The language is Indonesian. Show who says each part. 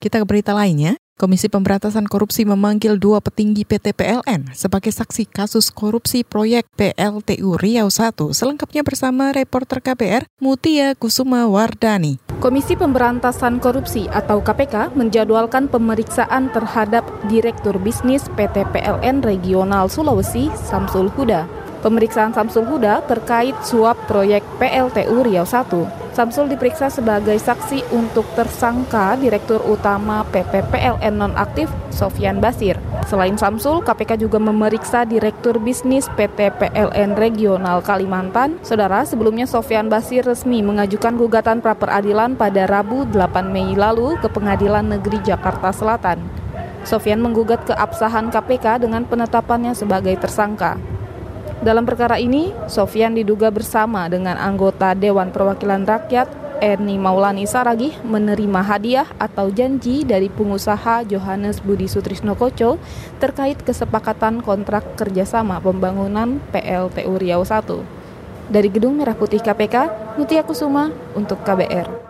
Speaker 1: Kita ke berita lainnya. Komisi Pemberantasan Korupsi memanggil dua petinggi PT PLN sebagai saksi kasus korupsi proyek PLTU Riau 1. Selengkapnya bersama reporter KBR Mutia Kusuma Wardani.
Speaker 2: Komisi Pemberantasan Korupsi atau KPK menjadwalkan pemeriksaan terhadap Direktur Bisnis PT PLN Regional Sulawesi, Samsul Huda. Pemeriksaan Samsul Huda terkait suap proyek PLTU Riau 1. Samsul diperiksa sebagai saksi untuk tersangka Direktur Utama PP PLN Nonaktif Sofian Basir. Selain Samsul, KPK juga memeriksa Direktur Bisnis PT PLN Regional Kalimantan. Saudara, sebelumnya Sofian Basir resmi mengajukan gugatan pra peradilan pada Rabu 8 Mei lalu ke Pengadilan Negeri Jakarta Selatan. Sofian menggugat keabsahan KPK dengan penetapannya sebagai tersangka. Dalam perkara ini, Sofian diduga bersama dengan anggota Dewan Perwakilan Rakyat Erni Maulani Saragih menerima hadiah atau janji dari pengusaha Johannes Budi Sutrisno Koco terkait kesepakatan kontrak kerjasama pembangunan PLTU Riau I. Dari Gedung Merah Putih KPK, Mutia Kusuma untuk KBR.